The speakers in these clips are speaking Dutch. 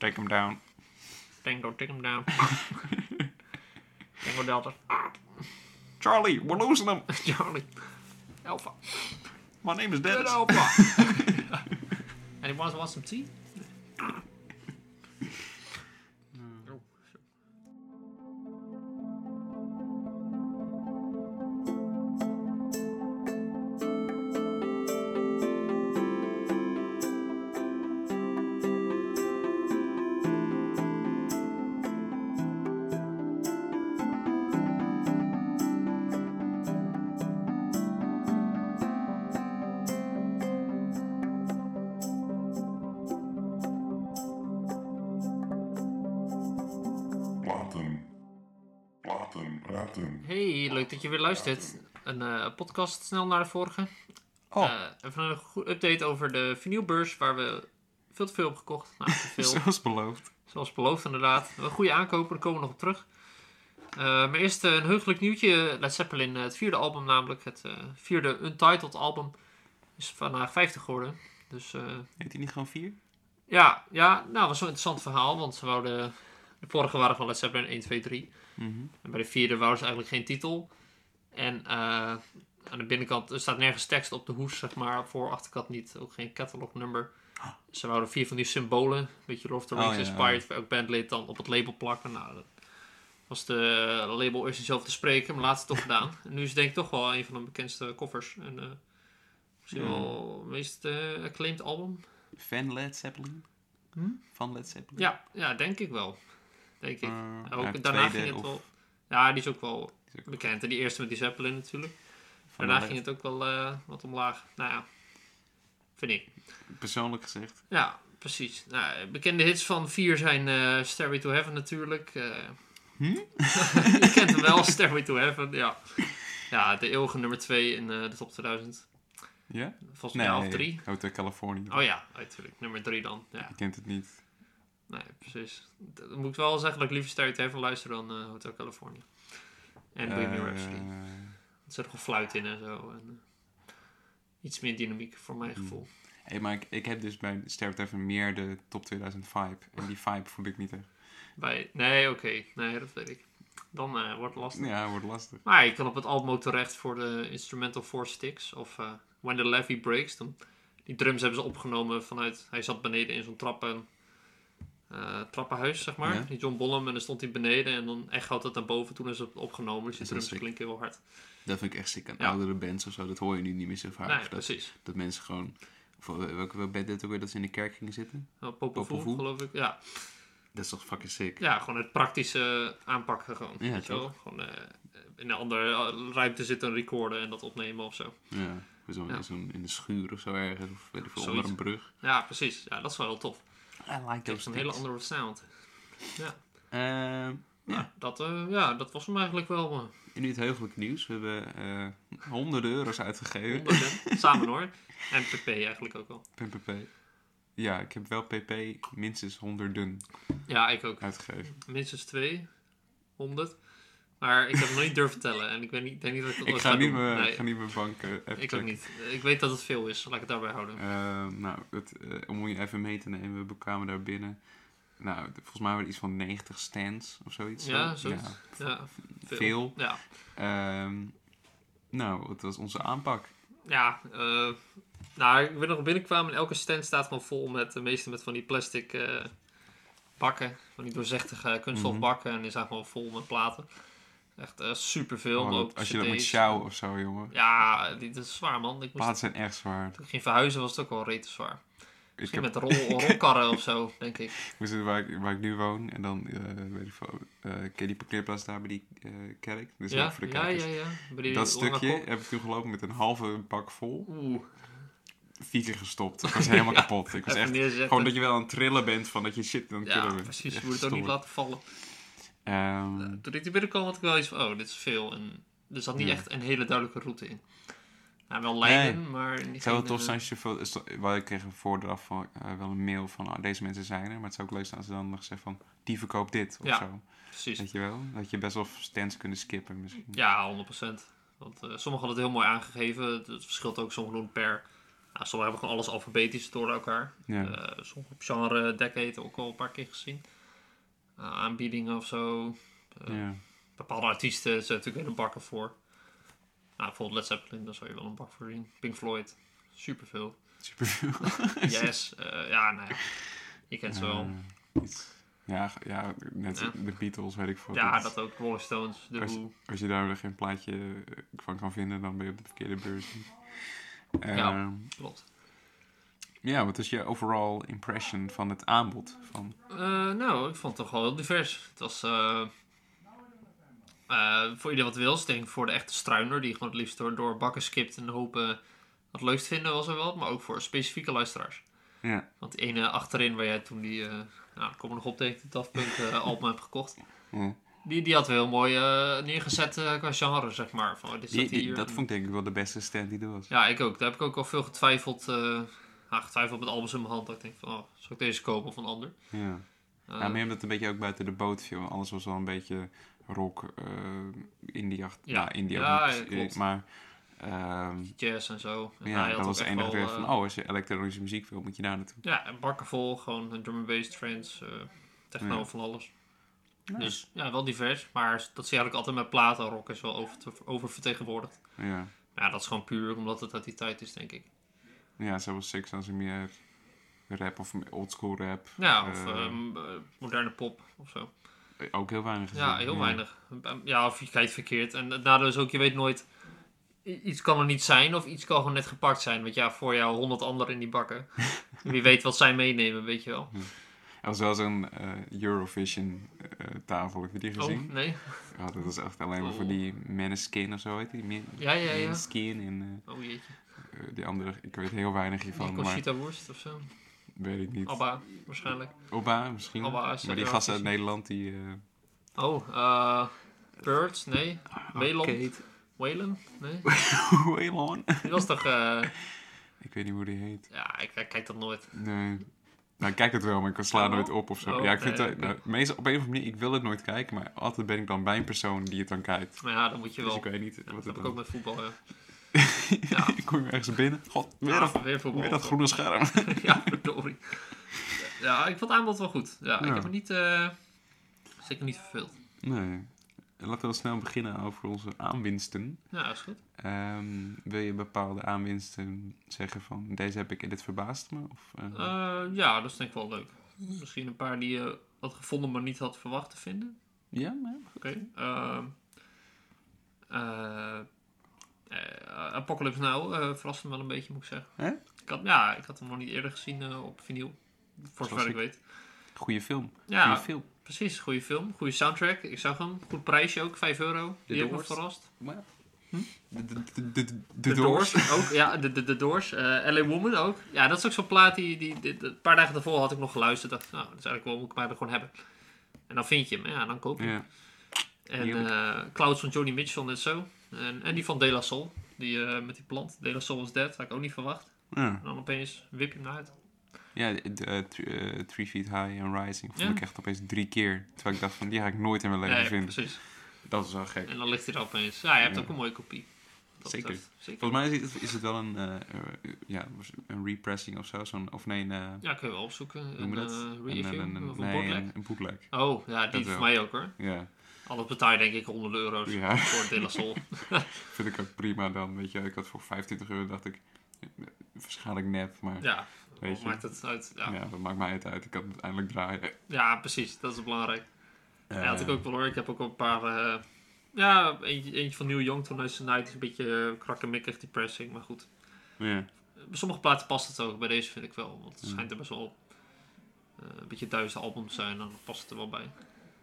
Take him down. Tango, take him down. Tango Delta. Charlie, we're losing him. Charlie. Alpha. My name is Good Alpha. Anyone want some tea? Platen. Praten. Hey, leuk dat je weer luistert. Een eh, podcast snel naar de vorige. Oh, Eh, even een goede update over de vinylbeurs, waar we veel te veel hebben gekocht. Nou, te veel. zoals beloofd. Zoals beloofd inderdaad. Een goede aankopen, daar komen we nog op terug. Eh, maar eerst een heugelijk nieuwtje. Led Zeppelin, het vierde album namelijk. Het vierde Untitled album. Is vandaag 50 geworden. Dus Heet hij niet gewoon vier? ja, ja, nou was zo'n interessant verhaal. Want ze wouden... De vorige waren van Led Zeppelin 1, 2, 3. Mhm. En bij de vierde ze eigenlijk geen titel. En eh, aan de binnenkant er staat nergens tekst op de hoes, zeg maar. Voor achterkant niet. Ook geen catalognummer. Ze wouden vier van die symbolen. Een beetje Lord of the Oh, Rings ja, inspired. Voor elk bandlid dan op het label plakken. Nou, dat was de label eerst niet zelf te spreken. Maar laatst toch gedaan. En nu is het denk ik toch wel een van de bekendste koffers. En eh, misschien Ja. wel het meest eh acclaimed album. Van Led Zeppelin? Hm? Van Led Zeppelin? Ja, ja, denk ik wel. Denk ik. Eh, Ook, daarna ging het of- wel... Ja, die is ook wel is ook bekend. En die eerste met die Zeppelin natuurlijk. van Daarna ging het ook wel eh, wat omlaag. Nou ja, vind ik. Persoonlijk gezegd. Ja, precies. Nou, bekende hits van vier zijn eh Stairway to Heaven natuurlijk. eh. Hm? je kent hem wel, Stairway to Heaven, ja. Ja, de eeuwige nummer twee in de top 2000. Ja? Volgens mij ja, of drie. Hotel California. Oh ja, natuurlijk. Nummer drie dan. Ja, Je kent het niet. Nee, precies. Dan moet ik wel zeggen dat ik liever Heaven luister dan eh, Hotel California. En Bohemian Eh, Rhapsody. Er zit een fluit in en zo. En, eh, iets meer dynamiek voor mijn gevoel. Hey, maar ik, ik heb dus bij Sterft even meer de top 2000 vibe. En die vibe voel ik niet echt. Bij, nee, oké. Nee, dat weet ik. Dan wordt het lastig. Ja, wordt lastig. Maar je kan op het album ook terecht voor de Instrumental Four Sticks. Of When the Levy Breaks. Dan, die drums hebben ze opgenomen vanuit... Hij zat beneden in zo'n trappen, eh, trappenhuis, zeg maar. Ja. Die John Bonham. En dan stond hij beneden. En dan echt gaat het naar boven. Toen is het opgenomen. Dus die Dat wel drums sick. klinken heel hard. Dat vind ik echt sick aan Ja. oudere bands of zo. Dat hoor je nu niet meer zo vaak. nee, dat, precies. dat mensen gewoon... Of, welke band dit ook weer dat ze in de kerk gingen zitten? Nou, Popol Vuh. geloof ik. Ja. Dat is toch fucking sick? ja, gewoon het praktische aanpakken gewoon. Ja, weet? Gewoon eh, in een andere eh, ruimte zitten recorden en dat opnemen of zo. Ja. Zo, Ja. in de schuur of zo ergens. Of weet ik veel, Zoiets. onder een brug. Ja, precies. Ja, dat is wel heel tof. I like Het heeft een hele andere sound. Ja. Ehm, Ja, dat, eh, ja, dat was hem eigenlijk wel. eh, in nu het heugelijke nieuws. We hebben eh, honderden euro's uitgegeven. honderden. Samen hoor. En PP eigenlijk ook al. PPP. Ja, ik heb wel pp minstens honderden Ja, ik ook. uitgegeven. Minstens twee. Honderd. Maar ik heb het nog niet durven tellen. En ik weet niet, ik denk niet dat ik dat Ik ga niet, doen. mijn, Nee, ga niet mijn bank even ik ook niet. Ik weet dat het veel is. Laat ik het daarbij houden. Eh, nou, het, eh, om je even mee te nemen, we kwamen daar binnen. Nou, volgens mij waren er iets van 90 stands of zoiets. Ja, zo. zoiets. Ja, veel. Ja. Ehm, nou, wat was onze aanpak? Ja, eh, nou, ik ben nog binnenkwamen en elke stand staat gewoon vol met de meeste met van die plastic bakken. Van die doorzichtige kunststof Mhm. En die zijn gewoon vol met platen. Echt eh superveel. Oh, dat- als je dat moet CD's. sjouwen of zo, jongen. Ja, die, dat is zwaar man. Ik moest, zijn echt zwaar. toen ik ging verhuizen was het ook wel rete zwaar. Ik, Misschien heb, met rol, rolkarren of zo, denk ik. we zitten waar ik, waar ik nu woon en dan, eh weet ik veel, eh, ken je die parkeerplaats daar bij die kerk? Dus Ja, voor de ja, kijkers. ja, ja. Die Dat stukje heb ik toen gelopen met een halve bak vol. Oeh, Vier keer gestopt. Ik was helemaal Ja, kapot. Ik was echt gewoon dat je wel aan het trillen bent van dat je shit aan het Ja, precies. Je moet het ook niet laten vallen. Ehm, Toen ik die binnenkwam had ik wel iets van, oh, dit is veel. En er zat niet Ja. echt een hele duidelijke route in. Nou, wel lijnen, maar Het zou wel tof eh, zijn als je veel... ik kreeg een voordraf van eh, wel een mail van oh, deze mensen zijn er. Maar het zou ook leuk zijn als ze dan nog zeggen van die verkoopt dit of Ja. zo. Precies. Weet je wel? Dat je best wel stands kunnen skippen misschien. Ja, 100%. Want eh sommigen hadden het heel mooi aangegeven. Het verschilt ook sommige doen per Ja, sommigen hebben gewoon alles alfabetisch door elkaar. Ja. Sommige op genre decade ook al een paar keer gezien. Eh, aanbiedingen of zo. Eh, ja. Bepaalde artiesten zijn natuurlijk een bakken voor. Nou, bijvoorbeeld Led Zeppelin, daar zou je wel een bak voor zien. Pink Floyd, superveel. Superveel. Yes, eh, ja, nou ja. Je kent ze wel. Iets- ja, ja, net Ja. de Beatles, weet ik veel. ja, dat ook. Rolling Stones, The Als, als je daar geen plaatje van kan vinden, dan ben je op de verkeerde beurs. Ja. ja. Klopt. Wat is je overall impression van het aanbod? Van, Eh, nou, ik vond het toch wel heel divers. Het was eh, eh, voor ieder wat wil. Ik denk voor de echte struiner, die gewoon het liefst door, door bakken skipt en hopen wat leukst vinden, was er wel. Maar ook voor specifieke luisteraars. ja, Want die ene achterin waar jij toen die, nou, ik kom er nog op tegen, de Daft Punk eh, album hebt gekocht. ja. Die, die had wel heel mooi neergezet qua genre, zeg maar. Van, oh, dit Die- staat die- hier. dat vond ik denk ik wel de beste stand die er was. Ja, ik ook. Daar heb ik ook al veel getwijfeld. Getwijfeld met albums in mijn hand. Dat ik denk van, oh, zal ik deze kopen of een ander? Ja. Eh, ja, meer omdat het een beetje ook buiten de boot viel. Alles was wel een beetje rock, eh indie. Ja. Indie Ja, klopt. Maar ehm, jazz en zo. En ja, dat was het echt enige weer van, eh, oh, als je elektronische muziek wil, moet je daar naartoe. Ja, en bakken vol. Gewoon drum and bass, eh, techno Ja. van alles. Dus ja, wel divers. Maar dat zie je eigenlijk altijd met platen. Rock is wel over, oververtegenwoordigd. Ja, ja, dat is gewoon puur omdat het uit die tijd is, denk ik. Ja zo was Six als je meer rap of oldschool rap. Ja, of eh, ehm, eh, moderne pop of zo. ook heel weinig gezien. Ja, heel weinig. Ja, of je kijkt verkeerd. En het nadeel is ook, je weet nooit... Iets kan er niet zijn of iets kan gewoon net gepakt zijn. Want ja, voor jou honderd anderen in die bakken. Wie weet wat zij meenemen, weet je wel. Er was wel zo'n eh, Eurovision eh, tafel, heb je die gezien? Oh, nee? Ja, dat was echt alleen maar voor Oh. die Maneskin of zo heet die. Men- Ja, ja, ja. Maneskin en Oh jeetje. Eh, die andere, ik weet heel weinig hiervan, Die maar Conchita Wurst of zo. weet ik niet. Abba, waarschijnlijk. Oba misschien. Abba is maar die gasten uit Nederland, die... eh Oh, eh... Birds? Nee. Waylon? Arcade. Waylon? Nee. Waylon. Die was toch... eh, Ik weet niet hoe die heet. Ja, ik, ik kijk dat nooit. Nee. Nou, ik kijk het wel, maar ik sla Oh. nooit op of zo. Oh, ja, ik vind nee, het, nou, meestal op een of andere manier, ik wil het nooit kijken, maar altijd ben ik dan bij een persoon die het dan kijkt. Maar ja, dan moet je Dus wel... ik weet niet Ja, wat dat het heb ik ook met voetbal, ja. ik kom ergens binnen. God, weer, Ja, dat, weer dat groene scherm. ja, verdorie. Ja, ik vond het aanbod wel goed. Ja, ik Ja. heb me niet... eh, zeker niet verveeld. Nee. Laten we snel beginnen over onze aanwinsten. Ja, is goed. Ehm, wil je bepaalde aanwinsten zeggen van deze heb ik en dit verbaast me? Of, eh, Eh, ja, dat is denk ik wel leuk. Misschien een paar die je had gevonden, maar niet had verwacht te vinden. Ja, maar Oké. Ehm, eh, eh, Apocalypse Now eh verraste me wel een beetje, moet ik zeggen. Hè? Ik had, ja, ik had hem nog niet eerder gezien eh, op vinyl. Voor zover ik ik. weet. goede film. Ja, Goeie film. precies. Goede film. Goede soundtrack. Ik zag hem. Goed prijsje ook. 5 euro. Die heeft me Doors. verrast. Maar, de, de, de, de, de, De Doors. ook. Ja, de, de, de Doors. Eh, LA Woman ook. Ja, dat is ook zo'n plaat die, die, Een paar dagen daarvoor had ik nog geluisterd. dacht, nou, dat is eigenlijk wel, moet ik maar er gewoon hebben. En dan vind je hem. Ja, dan koop je hem. Ja. En eh, Clouds van Johnny Mitchell net zo. En, en die van De La Soul. Die eh, met die plant. De La Soul is dead. Had ik ook niet verwacht. Ja, En dan opeens wip je hem naar uit. ja de, de, eh, Three- eh, Three Feet High and Rising vond Ja. ik echt opeens drie keer. Terwijl ik dacht van, die ga ik nooit in mijn leven Nee, vinden. precies. Dat is wel gek. En dan ligt hij er opeens. Ja, je hebt Ja. ook een mooie kopie. Dat Zeker. Zeker. Volgens mij is het, is het wel een, ja, een repressing of zo. Zo'n, of nee, een, Ja, kun je wel opzoeken. Een Een- een, een, of een nee, bootleg. een, een bootleg. Oh, ja, die Dat voor wel. mij ook hoor. Ja, Alles betaal je denk ik honderden euro's Ja. voor De La Soul. vind ik ook prima dan. Weet je, ik had voor 25 euro, dacht ik, eh, waarschijnlijk net, maar ja, weet je. maakt het uit? Ja. Ja. dat maakt mij het uit. Ik kan het uiteindelijk draaien. ja, precies. Dat is belangrijk. Eh, Ja, had ik ook wel hoor. Ik heb ook een paar... eh, ja, eentje, eentje van Neil Young toen is een beetje uh, krakkemikkig depressing, maar goed. Ja, Bij sommige platen past het ook, bij deze vind ik wel. Want het schijnt er best wel eh, een beetje duizend albums te zijn, dan past het er wel bij.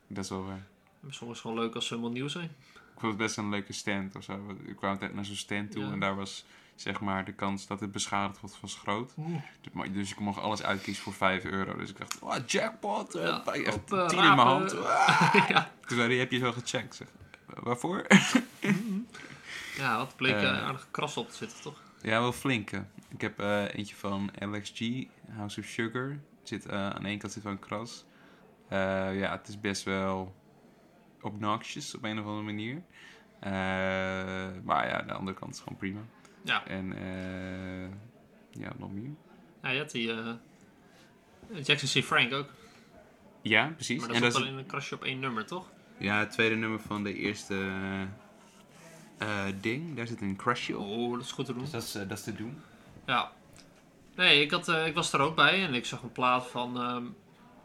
dat is wel waar. Soms is het gewoon leuk als ze helemaal nieuw zijn. Ik vond het best een leuke stand of zo. Ik kwam altijd naar zo'n stand toe Ja. en daar was zeg maar de kans dat het beschadigd wordt was groot. Dus- Dus ik mocht alles uitkiezen voor 5 euro. Dus ik dacht, oh, jackpot. Ja, echt op, eh, 10 in mijn hand. Ja. Toen zei hij, heb je zo gecheckt? Zeg, waarvoor? ja, wat bleek uh, aardig kras op te zitten, toch? Ja, wel flink. hè. Ik heb eentje van LXG, House of Sugar. Zit, aan de ene kant zit wel een kras. Ja, het is best wel obnoxious op een of andere manier. Eh, maar ja, de andere kant is gewoon prima. Ja. En eh, Ja, nog meer. Ja, je had die eh, Jackson C. Frank ook. Ja, precies. Maar dat en is wel in een krasje op één nummer, toch? ja, het tweede nummer van de eerste eh, ding. Daar zit een crushje op. Oh, dat is goed te doen. Dus dat is, dat is te doen. Ja. Nee, ik, had, eh, ik was er ook bij en ik zag een plaat van ehm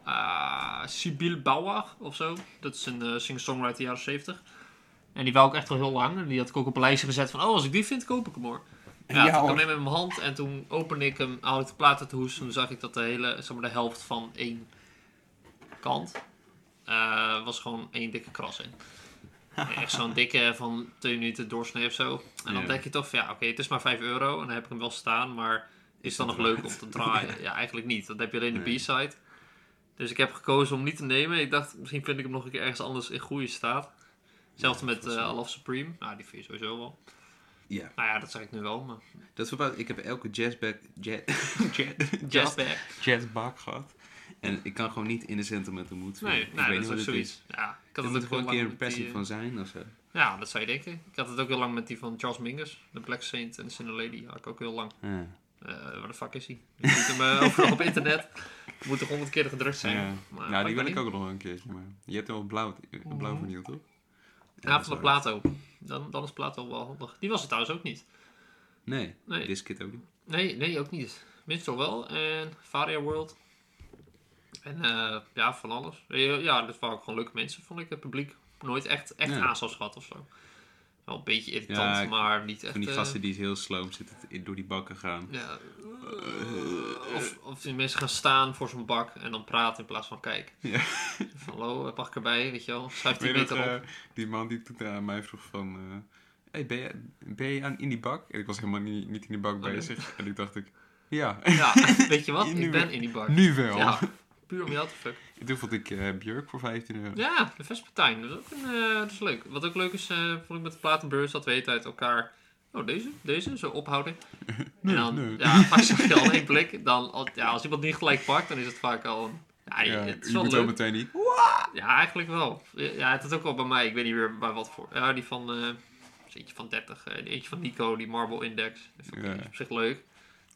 ah, Sibyl Bauer of zo. Dat is een eh singer-songwriter jaren 70. En die wou ik echt al heel lang. En die had ik ook op een lijstje gezet van, oh, als ik die vind, koop ik hem hoor. Ja, Ja, toen kwam hoor. hem in mijn hand en toen opende ik hem, haalde ik de plaat uit de hoes. Toen zag ik dat de hele, zeg maar de helft van één kant, eh, was gewoon één dikke kras in. Echt zo'n dikke van twee minuten doorsnee of zo. En dan Ja. denk je toch ja, oké, het is maar 5 euro. En dan heb ik hem wel staan, maar is dan nog leuk om te draaien? ja, eigenlijk niet. Dan heb je alleen de. B-side. Dus ik heb gekozen om niet te nemen. Ik dacht, misschien vind ik hem nog een keer ergens anders in goede staat. Hetzelfde met is eh Love Supreme. Nou, die vind je sowieso wel. Ja. Nou ja, dat zeg ik nu wel. Maar Dat verbaast. Ik heb elke jazzback, jazz, jazz, jazz, Jazzback. jazzbak gehad. En ik kan gewoon niet in de Sentimental Mood vinden. Nee, ik nee weet dat niet is ook zoiets. is. Ja, ik had Er het ook gewoon een keer een passie die, van zijn of zo. eh, Ja, dat zou je denken. Ik had het ook heel lang met die van Charles Mingus. De Black Saint en de Sinner Lady. Had ik ook heel lang. Ja. Eh waar de fuck is hij? Je ziet hem eh, overal op internet. Moet toch honderd keer gedrukt zijn. Ja. Maar nou, die wil ik ook nog een keertje. Maar je hebt wel blauw, blauw vernield, toch? Ja, van de. Plato. Dan, dan is Plato wel handig. Die was het trouwens ook niet. Nee, Nee. Diskit ook niet. Nee, nee, ook niet. Minstrel wel. En Varia World. En eh, ja, van alles. Eh, Ja, dat waren ook gewoon leuke mensen, vond ik. Het publiek nooit echt, echt Ja. gehad of zo. Wel een beetje irritant, Ja, maar niet echt... Van die eh, gasten die heel sloom zitten te- door die bakken gaan. Ja, of, of die mensen gaan staan voor zo'n bak en dan praten in plaats van kijken. Ja. Van, hallo, pak ik erbij, weet je wel. Schuif die meter op. eh, die man die toen aan mij vroeg van... eh, hey, ben je, ben je aan, in die bak? En ik was helemaal niet, niet in die bak nee. bezig. En ik dacht ik, ja, Ja, weet je wat? Nu Ik ben in die bak. nu wel. Ja, puur om jou te fucken. En toen vond ik eh, Björk voor 15 euro. Ja, de Vespertijn. Dat is ook een, eh, dat is leuk. Wat ook leuk is, eh, vond ik met de platenbeurs, dat we hele tijd elkaar... Oh, deze, deze, zo ophouden. Nee, en dan, nee. ja, vaak zag je al één blik. Dan, al- ja, als iemand niet gelijk pakt, dan is het vaak al... een- Ja, Ja, het is je wel moet leuk. wel meteen niet. Ja, eigenlijk wel. Ja, het is ook wel bij mij. Ik weet niet meer bij wat voor. Ja, die van... eentje van 30. eh, eentje van Nico, die Marble Index. Dat vind ik Ja. op zich leuk.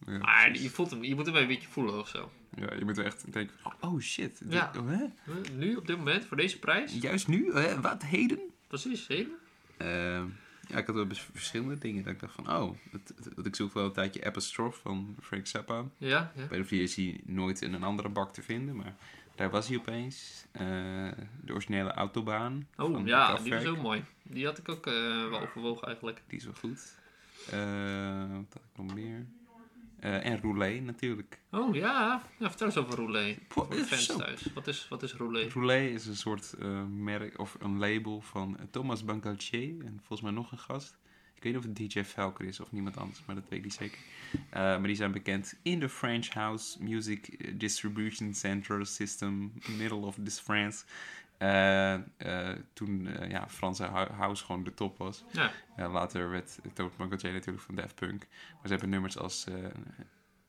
Ja, Maar je, voelt hem, je moet hem een beetje voelen of zo. Ja, je moet er echt denken, oh, oh shit. dit- Ja. oh, hè? Nu, op dit moment, voor deze prijs? Juist nu? Hè? Wat, heden? Precies, heden. Ehm, ja, ik had wel verschillende dingen. Dat ik dacht van, oh, want ik zoek wel een tijdje Apostrophe van Frank Zappa. Ja, ja. Bij de vier is hij nooit in een andere bak te vinden, maar daar was hij opeens. Eh, de originele Autobaan. Oh, ja, die was ook mooi. Die had ik ook eh, wel overwogen eigenlijk. Die is wel goed. Eh, wat had ik nog meer? Eh, en Roulet natuurlijk. Oh, ja. ja vertel eens over Voor de fans zo. thuis. Wat is, wat is Roulet? Roulet is een soort eh, merk of een label van eh, Thomas Bangaltier en volgens mij nog een gast. Ik weet niet of het DJ Falker is of niemand anders, maar dat weet ik niet zeker. Maar die zijn bekend in de French House Music Distribution Center System, middle of this France. Eh, eh, toen eh, ja, Franse hou- house gewoon de top was. Ja. Later werd Thomas Bangaltier natuurlijk van Daft Punk. Maar ze hebben nummers als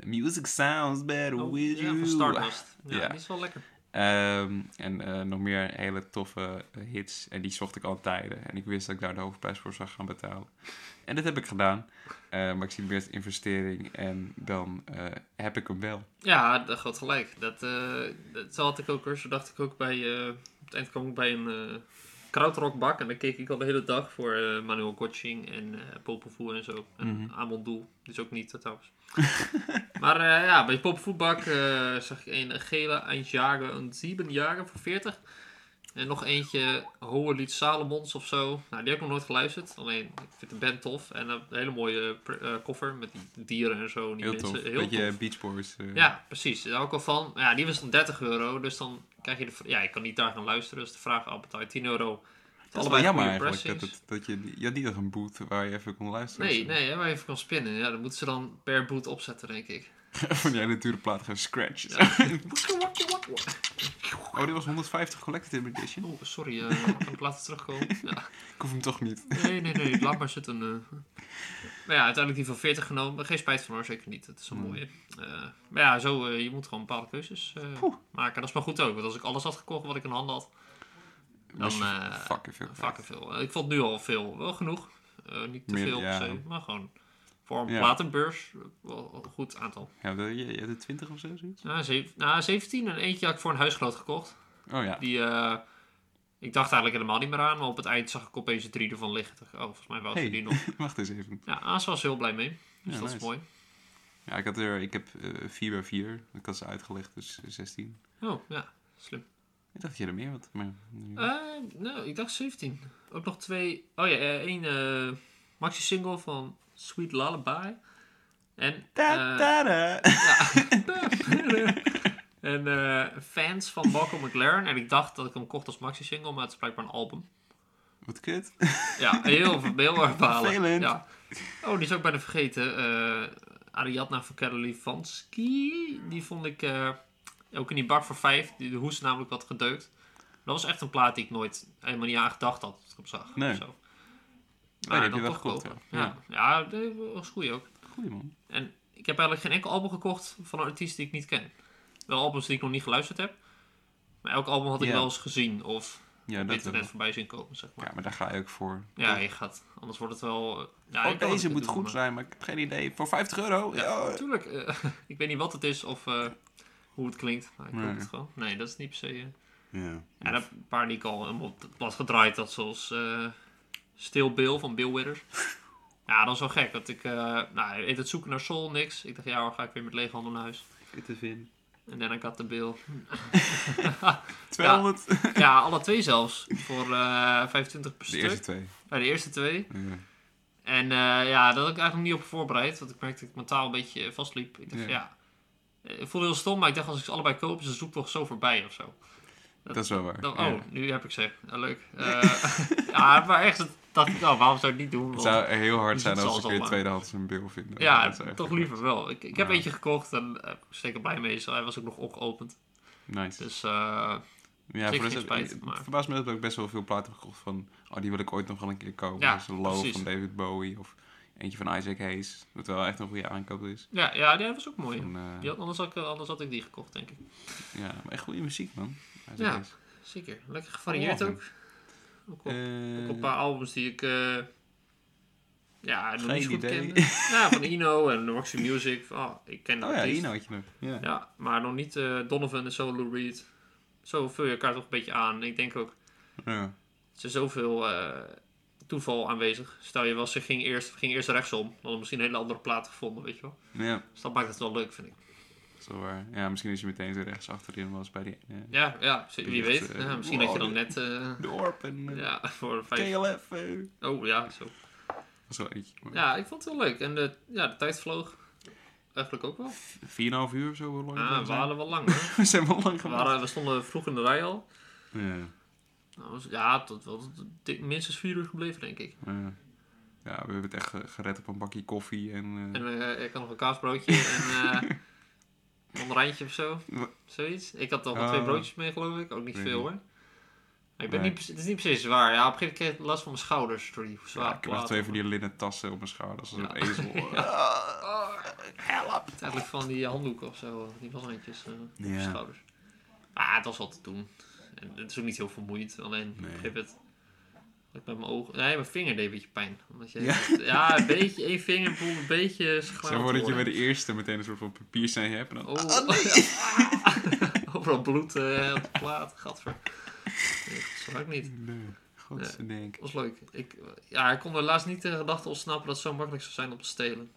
Music Sounds Better Oh, With ja, You. van Stardust. Ja, Ja. die is wel lekker. Ehm, en nog meer hele toffe hits. En die zocht ik al tijden. En ik wist dat ik daar de hoofdprijs voor zou gaan betalen. En dat heb ik gedaan. Maar ik zie het meer investering. En dan heb ik hem wel. Ja, dat gaat gelijk. Dat, dat zo had ik ook hoor. Zo dacht ik ook bij... het eind kwam ik bij een eh krautrockbak. En dan keek ik al de hele dag voor eh, Manuel Gotching en eh Popelvoe en zo. En Mhm. Amon Doel. Is ook niet trouwens. maar ja, bij Popelvoetbak eh zag ik een gele Eindjager, een 7 jaren voor 40. En nog eentje, Hohelied Salomons of zo. Nou, die heb ik nog nooit geluisterd. Alleen, ik vind de band tof. En een hele mooie pr- eh, koffer met die dieren en zo. en Die Heel mensen. tof. Heel Beetje tof. Beach Boys. eh, Ja, precies. Daar hou ik al van. Ja, die was dan 30 euro. Dus dan krijg je de... Ja, ik kan niet daar gaan luisteren. Dus de vraag je 10 euro. Dat is wel jammer eigenlijk. Dat, het, dat je, je had niet nog een boot waar je even kon luisteren. Nee, nee, hè, waar je even kan spinnen. Ja, dan moeten ze dan per boot opzetten, denk ik. Van jij natuurlijk plaat gaan scratch. Ja. Oh, die was 150 Collected Edition. Oh, sorry. eh, kan ik later terugkomen? Ja. Ik hoef hem toch niet. Nee, nee, nee. Laat maar zitten. eh. Maar ja, uiteindelijk die van 40 genomen. Geen spijt van hoor, zeker niet. Het is een Hmm. mooie. Eh, maar ja, zo, je moet gewoon bepaalde keuzes maken. Dat is maar goed ook. Want als ik alles had gekocht wat ik in handen had, dan... eh, fucking veel. Vaker veel. Ik vond nu al veel. Wel genoeg. Niet te Meer- veel ja. per se, maar gewoon Voor een Ja. platenbeurs, wel een goed aantal. Ja, de- je, je er 20 of zo, zoiets? Nou, zeven, nou, 17 en eentje had ik voor een huisgenoot gekocht. Oh ja. Die, eh, ik dacht eigenlijk helemaal niet meer aan, maar op het eind zag ik opeens drie ervan liggen. Oh, volgens mij was Hey. die nog. Wacht eens even. Ja, Aas was heel blij mee. Dus Ja, dat is mooi. Ja, ik, had er, ik heb eh 4 bij 4. Ik had ze uitgelegd, dus 16. Oh, ja, slim. Ik dacht dat je er meer had. Maar, Eh, nou, ik dacht 17. Ook nog twee. Oh ja, één eh, maxi-single van Sweet Lullaby. En. Da, eh, da, da. ja. en eh, fans van Malcolm McLaren. En ik dacht dat ik hem kocht als maxi-single, maar het is blijkbaar een album. Wat kut. Ja, heel, heel erg balen. Ja. Oh, die is ook bijna vergeten. Eh Ariadna van Kerlivansky. Die vond ik ook in die bak voor vijf. Die de hoes namelijk wat gedeukt. Dat was echt een plaat die ik nooit helemaal niet aan gedacht had. Als ik hem zag. Nee. of Zo. Die Maar heb dan je wel gekocht, kopen. ja. Ja, ja. dat was goed ook. Goeie man. En ik heb eigenlijk geen enkel album gekocht van een artiest die ik niet ken. Wel albums die ik nog niet geluisterd heb. Maar elk album had ik wel eens gezien of Ja, dat internet wel. voorbij zien komen, zeg maar. Ja, maar daar ga je ook voor. Ja, je gaat. Anders wordt het wel... Ja, oh, deze moet doen, goed maar- zijn, maar ik heb geen idee. Voor 50 euro? Ja, Ja. natuurlijk. eh, ik weet niet wat het is of eh, hoe het klinkt. Maar ik Nee. koop het gewoon. Nee, dat is niet per se... eh. Ja. Ja, dat een paar die ik al helemaal op het plat gedraaid had. Zoals eh Still Bill van Bill Withers. ja, dat is wel gek. Dat ik... eh nou, hij heet het zoeken naar Soul, niks. Ik dacht, ja hoor, ga ik weer met lege handen naar huis. Goed te vinden. En dan ik had de Bill. 200. ja, alle twee zelfs. Voor eh 25 per De stuk. eerste twee. Bij de eerste twee. Ja. En eh, ja, dat had ik eigenlijk niet op voorbereid. Want ik merkte dat ik mentaal een beetje vastliep. Ik dacht, Ja. ja. ja. Ik voelde heel stom, maar ik dacht als ik ze allebei koop, is de zoektocht zo voorbij of zo. Dat is wel waar. Dan, ja. oh, nu heb ik ze. Leuk. Eh, ja, maar echt dacht ik, nou, waarom zou ik het niet doen? Het zou heel hard Dus zijn als ik weer tweedehands een bil vind. ja, zou toch liever wel. Ik, ik heb Ja. eentje gekocht en uh, zeker blij mee. Hij was ook nog ongeopend. zijn. Nice. Dus eh, ja, voor de spijt, het maar- verbaast me dat ik best wel veel platen heb gekocht van... Oh, die wil ik ooit nog wel een keer kopen. Ja, dus Low precies. van David Bowie of eentje van Isaac Hayes. Wat wel echt een goede aankoop is. ja, ja, die was ook mooi. Van, Die had, anders, had ik, anders had ik die gekocht, denk ik. ja, maar echt goede muziek, man. Ja. Zeker. Lekker gevarieerd Oh, ook. Ook op, Eh, ook op een paar albums die ik... eh, ja, nog niet goed idee. kende. Ja, van Ino en Roxy Music. Oh, ik ken Oh ja. Ino had je nog. Ja. Ja, maar nog niet eh, Donovan en Solo Reed. Zo vul je elkaar toch een beetje aan. Ik denk ook, Ja. er is zoveel toeval aanwezig. Stel je wel, ze ging eerst, ging eerst rechtsom. Dan hadden we misschien een hele andere plaat gevonden, weet je wel. ja, Dus dat maakt het wel leuk, vind ik. Dat is wel waar. Ja, misschien is je meteen zo rechts achterin was bij die... eh, Ja, ja wie weet. echt, eh, Ja, misschien wow, had je dan net... eh, de Orp en eh, ja, voor vijf... KLF. eh. Oh, ja, zo. Dat is wel eentje. maar- Ja, ik vond het wel leuk. En de, ja, de tijd vloog. Eigenlijk ook wel. 4,5 uur of zo, hoe lang Ah, we zijn? hadden wel lang hoor. We zijn wel lang gemaakt. waren, we stonden vroeg in de rij al. Ja, Nou, was- ja, tot wel minstens vier uur gebleven, denk ik. ja. ja, we hebben het echt ge- gered op een bakje koffie en... eh, En eh, ik had nog een kaasbroodje en eh een mandarijntje of zo. Zoiets. Ik had toch wel Oh. twee broodjes mee, geloof ik. Ook niet veel hoor. Maar ik ben Nee. niet, precies- het is niet precies zwaar. Ja, op een gegeven moment kreeg ik last van mijn schouders door die ja, ik heb platen. twee van die linnen tassen op mijn schouders als Ja. een ezel. Oh, help! Eigenlijk van die handdoeken of zo. Die washandjes eh, op Ja. schouders. Ah, het was wel te doen. En het is ook niet heel vermoeiend. Alleen Nee. een gegeven moment... had ik met mijn ogen... Nee, mijn vinger deed een beetje pijn. Omdat je, Ja. ja. een beetje... één vinger voelde een beetje Zeg schraal maar dat je bij de eerste meteen een soort van papiersnee hebt en dan... Oh, nee. ja. Overal bloed eh, op de plaat. Gadver. Nee, dat zou ik niet. Nee, godzijdank. Dat was leuk. Ik, ja, ik kon helaas niet de gedachte ontsnappen dat het zo makkelijk zou zijn om te stelen.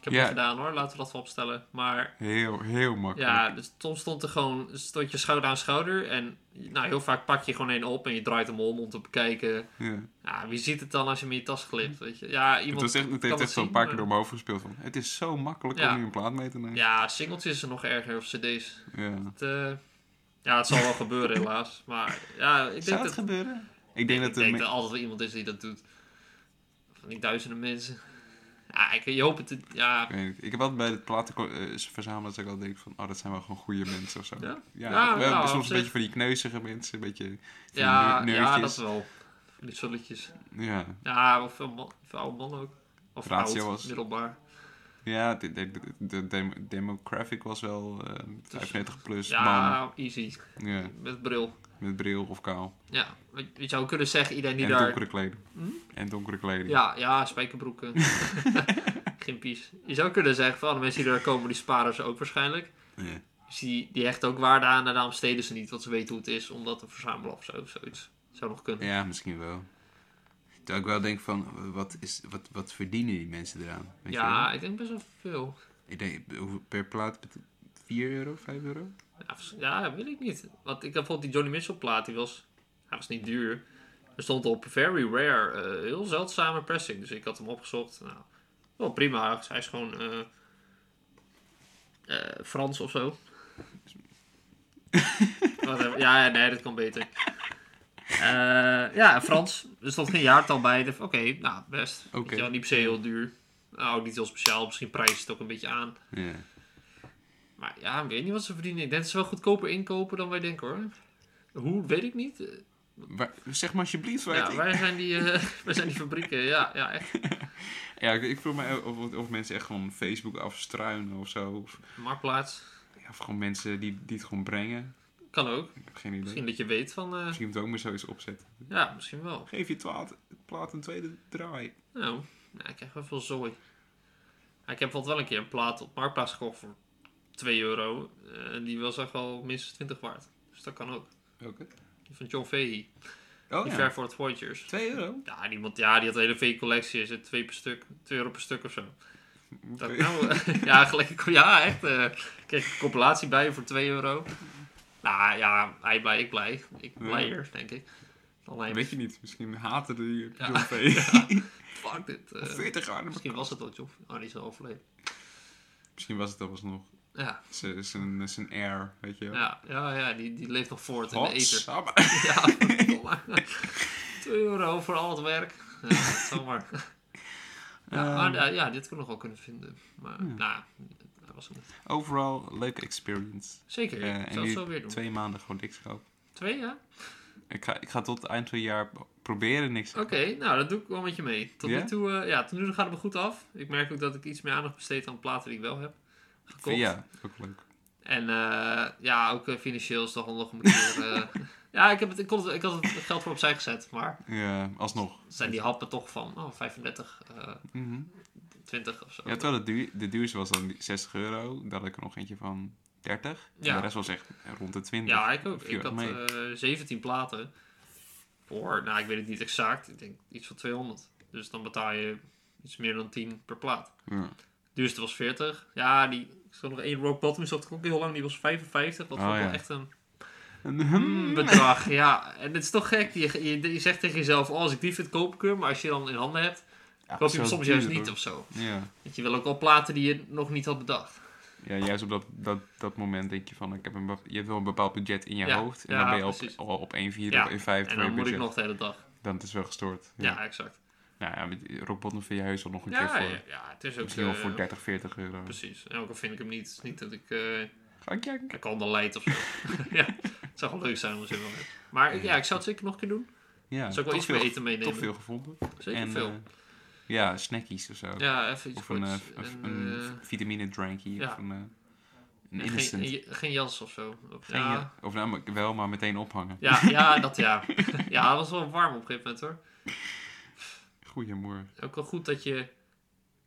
Ik heb Ja. het gedaan hoor, laten we dat wel opstellen. Maar Heel, heel makkelijk. ja, dus soms stond er gewoon stond je schouder aan schouder. En nou, heel vaak pak je gewoon één op en je draait hem om om te bekijken. Ja. Ja, wie ziet het dan als je hem in je tas glipt? Weet je? Ja, Het, iemand was echt, het heeft echt zo'n zien, paar keer door mijn hoofd gespeeld van... Het is zo makkelijk Ja. om nu een plaat mee te nemen. Ja, singeltjes is er nog erger of cd's. Ja. Het, eh, ja, het zal wel gebeuren helaas. Maar ja, ik Zou denk het dat... gebeuren? Ik denk ik dat de denk me- dat er altijd wel iemand is die dat doet. Van die duizenden mensen. Ja, ik, je hoopt het. Ja, Ik weet niet. Ik heb altijd bij het platen eh, verzamelen dat ik altijd denk van... Oh, dat zijn wel gewoon goede mensen of zo. Ja? Ja, Ja, wel, soms een beetje van die kneuzige mensen. Een beetje ja, ja, dat wel. Van Die zulletjes. Ja, Ja, of veel, man, veel oude mannen ook. Of Ratio oud, was- middelbaar. Ja de, de, de, de dem- demographic was wel 95 plus man. Ja, easy. Ja, Met bril. met bril of kaal. Ja, je zou kunnen zeggen, iedereen die en daar... donkere kleding. Hm? En donkere kleding. Ja, ja, spijkerbroeken. Greenpeace. Je zou kunnen zeggen van alle mensen die er komen, die sparen ze ook waarschijnlijk. Ja. Dus die, die hechten ook waarde aan en daarom steden ze niet, want ze weten hoe het is om dat te verzamelen of zo. Zoiets. Zou nog kunnen. Ja, misschien wel. Ik wel denk van, wat, is, wat, wat verdienen die mensen eraan? Weet ja, ik denk best wel veel. Ik denk, per plaat, bet- 4 euro, 5 euro? Ja, ja, weet ik niet. Want ik heb bijvoorbeeld die Johnny Mitchell plaat, die was, hij was niet duur. Er stond op very rare, eh, heel zeldzame pressing. Dus ik had hem opgezocht. Nou, wel prima. Hij is gewoon eh, eh, Frans of zo. Ja, nee, dat kan beter. Eh, ja, Frans. Er stond geen jaartal bij. Oké, nou, best. Oké. Wel, Niet per se heel duur. Nou, ook niet heel speciaal. Misschien prijst het ook een beetje aan. Maar ja, ik weet niet wat ze verdienen. Ik denk dat ze wel goedkoper inkopen dan wij denken hoor. Hoe, weet ik niet. Eh, Waar- zeg maar alsjeblieft. waar Ja, wij zijn die, eh, zijn die fabrieken. Ja, ja echt. Ja, ik, ik vroeg me of, of mensen echt gewoon Facebook afstruinen of zo. Of, Marktplaats. ja, of gewoon mensen die, die het gewoon brengen. Kan ook. Ik heb geen idee. Misschien dat je weet van... eh, Misschien moet het ook maar zoiets opzetten. ja, misschien wel. Geef je plaat, plaat een tweede draai. Nou, ja, ik krijg wel veel zooi. Ja, ik heb bijvoorbeeld wel een keer een plaat op Marktplaats gekocht voor 2 euro. Eh, En die was echt wel minstens 20 waard. Dus dat kan ook. Welke? Die van John Fahey. Oh die ja, Fairford Voyagers. 2 euro? Ja, die, ja, die had een hele V-collectie. Is het 2 per stuk. 2 euro per stuk of zo. Dat, Oké. nou, ja, gelijk, ja, echt. eh kreeg ik een compilatie bij voor 2 euro. Nou ja, hij blij, ik blij. Ik blijer, denk ik. Alleen, Weet je niet, misschien haten die Ja. John fuck dit. eh, 40 jaar. misschien was het wel John. Oh, die is al overleden. Misschien was het alsnog Ja, zijn- air, weet je wel. ja, ja, ja die, die leeft nog voort in de sabba. Ja, verdomme. 2 euro voor al het werk. Ja, dat zal maar. Ja, Ehm. maar, ja, ja, dit kon ik nog wel kunnen vinden. Maar, nou, dat was het niet. Overal, leuke experience. Zeker, Eh, ik het nu zo weer doen. twee maanden gewoon niks kopen. Twee, ja? Ik ga, ik ga tot eind van het jaar proberen niks te Oké, nou, dat doe ik wel met je mee. Tot Ja? nu toe, eh, ja, tot nu toe gaat het me goed af. Ik merk ook dat ik iets meer aandacht besteed aan platen die ik wel heb gekocht. Ja, ook leuk. En eh, ja, ook eh, financieel is toch nog een keer... ja, ik, heb het, ik, kon het, ik had het geld voor opzij gezet, maar Ja, alsnog. zijn die happen toch van oh, 35, eh, Mhm. 20 of zo. Ja, terwijl de, duur, de duurste was dan die 60 euro. Daar had ik er nog eentje van 30. Ja. En de rest was echt rond de 20. Ja, ik ook. Ik had mee. eh 17 platen voor, nou, ik weet het niet exact. Ik denk iets van 200. Dus dan betaal je iets meer dan 10 per plaat. Ja. duurste was 40. Ja, die, ik nog één Rock Bottom, ook heel lang, die was 55. Dat Oh, was wel ja. echt een En, mm, bedrag. Ja, en het is toch gek. Je, je, je zegt tegen jezelf, oh, als ik die vind, koop ik hem. Maar als je dan in handen hebt, ja, koop je hem zo soms juist niet of zo. Ja. Want je wil ook al platen die je nog niet had bedacht. ja, juist op dat, dat, dat moment denk je van, ik heb een, je hebt wel een bepaald budget in je Ja, hoofd. En ja, dan ben je op, al op 1,4 Ja, of 1,5 En voor je dan moet ik nog de hele dag. Dan is het wel gestoord. Ja, exact. Nou ja, met Bottom vind je heus wel nog een keer voor. ja, ja, het is ook... Misschien wel eh, voor 30, 40 euro. Precies. En ook al vind ik hem niet, het is niet dat ik... eh Ga ik kijken. ik al leid of zo. ja, zou wel leuk zijn je wel hebt. Maar ik- ja, ik zou het zeker nog een keer doen. Ja, Zou ik wel iets meer eten meenemen. Toch veel gevonden. Zeker en, veel. eh, ja, snackies of zo. ja, even iets of een, eh, of En, een eh, vitamine drankie. ja. Of een, een En instant. Geen, geen jas of zo. Of, Geen ja. Of nou, wel, maar meteen ophangen. Ja, ja, dat ja. ja, dat was wel warm op een gegeven moment hoor. Goeiemorgen. Ook wel goed dat je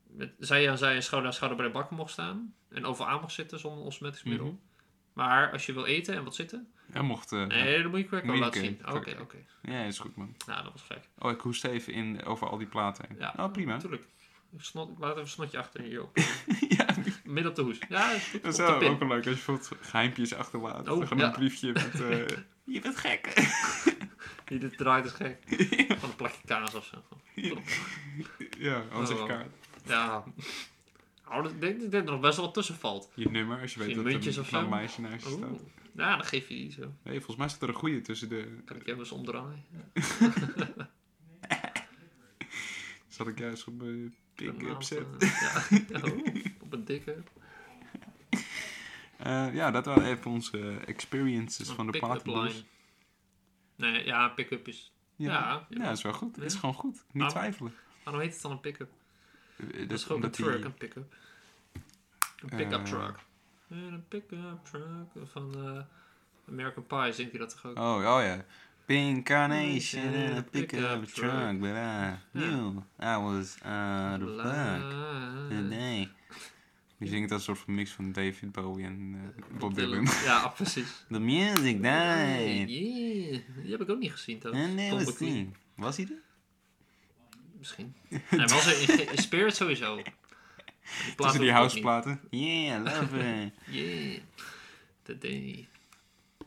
met zij aan zij schouder aan schouder bij de bakken mocht staan. En overal aan mocht zitten zonder osmetisch middel. Mhm. Maar als je wil eten en wat zitten, Hij mocht... eh, nee, dan moet je Moet je laten zien. Oké, oké. Ja, is goed man. Nou, dat was gek. Oh, ik hoest even in, over al die platen heen. Ja, Oh, prima. Natuurlijk. Ik, snot, ik laat even een snotje achter in je ook. ja, Midden op de hoes. Ja, is goed. dat is op wel ook wel leuk als je bijvoorbeeld geheimpjes achterlaat. Oh, Gewoon ja. een briefje met... eh, je bent gek. Die dit draait is gek. Van een plakje kaas of zo. ja, anders Oh. kaart. Ja. Nou, ik denk, dat er nog best wel wat tussen valt. Je nummer, als je weet dat er of een zo? knap meisje naast je staat. Ja, dan geef je die zo. Nee, volgens mij staat er een goede tussen de... Kan ik even eens omdraaien? Zat ik juist op uh, pick-up set. aantal- Ja, oeh, op een dikke. Eh, ja, dat waren even onze experiences Een van de platenbus. Nee, ja, pick-up is... Ja, Ja, ja, dat is wel goed. Het is gewoon goed. Niet Ah. twijfelen. Waarom heet het dan een pick-up? Eh, Dat is gewoon een omdat die- truck, een pick-up. Een pick-up Eh. truck. En een pick-up truck van eh, American Pie zingt hij dat toch ook? Oh, oh ja. Pink carnation in a pickup truck, but I knew I was out of luck today. Die zingt een soort van mix van David Bowie en eh, Bob Dylan. Ja, precies. The music died. Yeah. Die heb ik ook niet gezien, there Tom was. Was hij er? Misschien. Hij was er in, in Spirit sowieso. Tussen die ik houseplaten. Yeah, love it. Yeah. Today.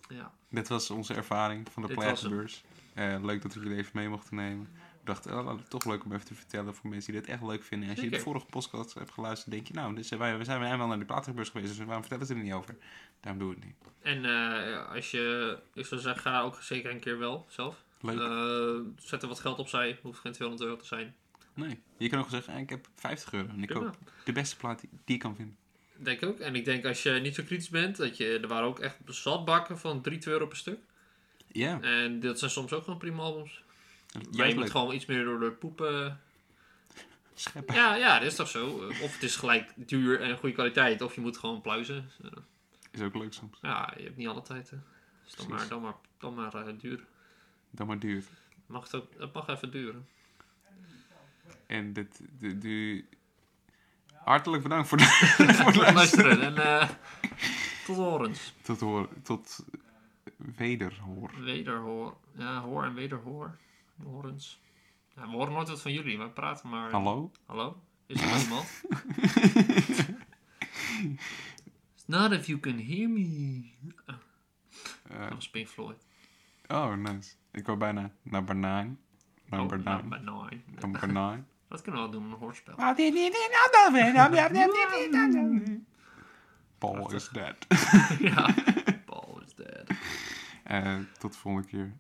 Ja. Dit was onze ervaring van de platenbeurs. Eh, leuk dat we jullie even mee mochten nemen. We dachten, oh, toch leuk om even te vertellen voor mensen die dit echt leuk vinden. Als je de vorige podcast hebt geluisterd, denk je, nou, dus, wij, we zijn wel naar de platenbeurs geweest, dus waarom vertellen ze er niet over? Daarom doen we het niet. En eh, als je, ik zou zeggen, ga ook zeker een keer wel zelf. Leuk. Eh, zet er wat geld opzij, hoeft geen 200 euro te zijn. Nee. Je kan ook zeggen, eh, ik heb 50 euro en ik koop de beste plaat die, ik kan vinden. Denk ik ook. En ik denk als je niet zo kritisch bent, dat je, er waren ook echt zatbakken van 3 2 euro per stuk. Ja, En dat zijn soms ook gewoon prima albums. Juist moet leuk. gewoon iets meer door de poepen. Scheppen. Ja, ja, dat is toch zo. Of het is gelijk duur en goede kwaliteit, of je moet gewoon pluizen. Eh, Is ook leuk soms. Ja, je hebt niet alle tijd. Hè. Dus dan maar, dan maar, dan maar eh, duur. Dan maar duurt. Mag het, ook, het mag even duren. En dit, de, hartelijk bedankt voor, de, voor het luisteren. En eh, tot horens. Tot, hoor, tot wederhoor. Wederhoor. Ja, hoor en wederhoor. Horens. Ja, we horen nooit wat van jullie, maar praten maar. Hallo? Hallo? Is er iemand? It's not if you can hear me. Eh, Dat was Pink Floyd. oh, nice. Ik wou bijna number 9. Number Oh, 9. number nine. Number 9. Dat kunnen we wel doen, een hoorspel. Paul is dead. ja. Paul is dead. Eh, tot de volgende keer.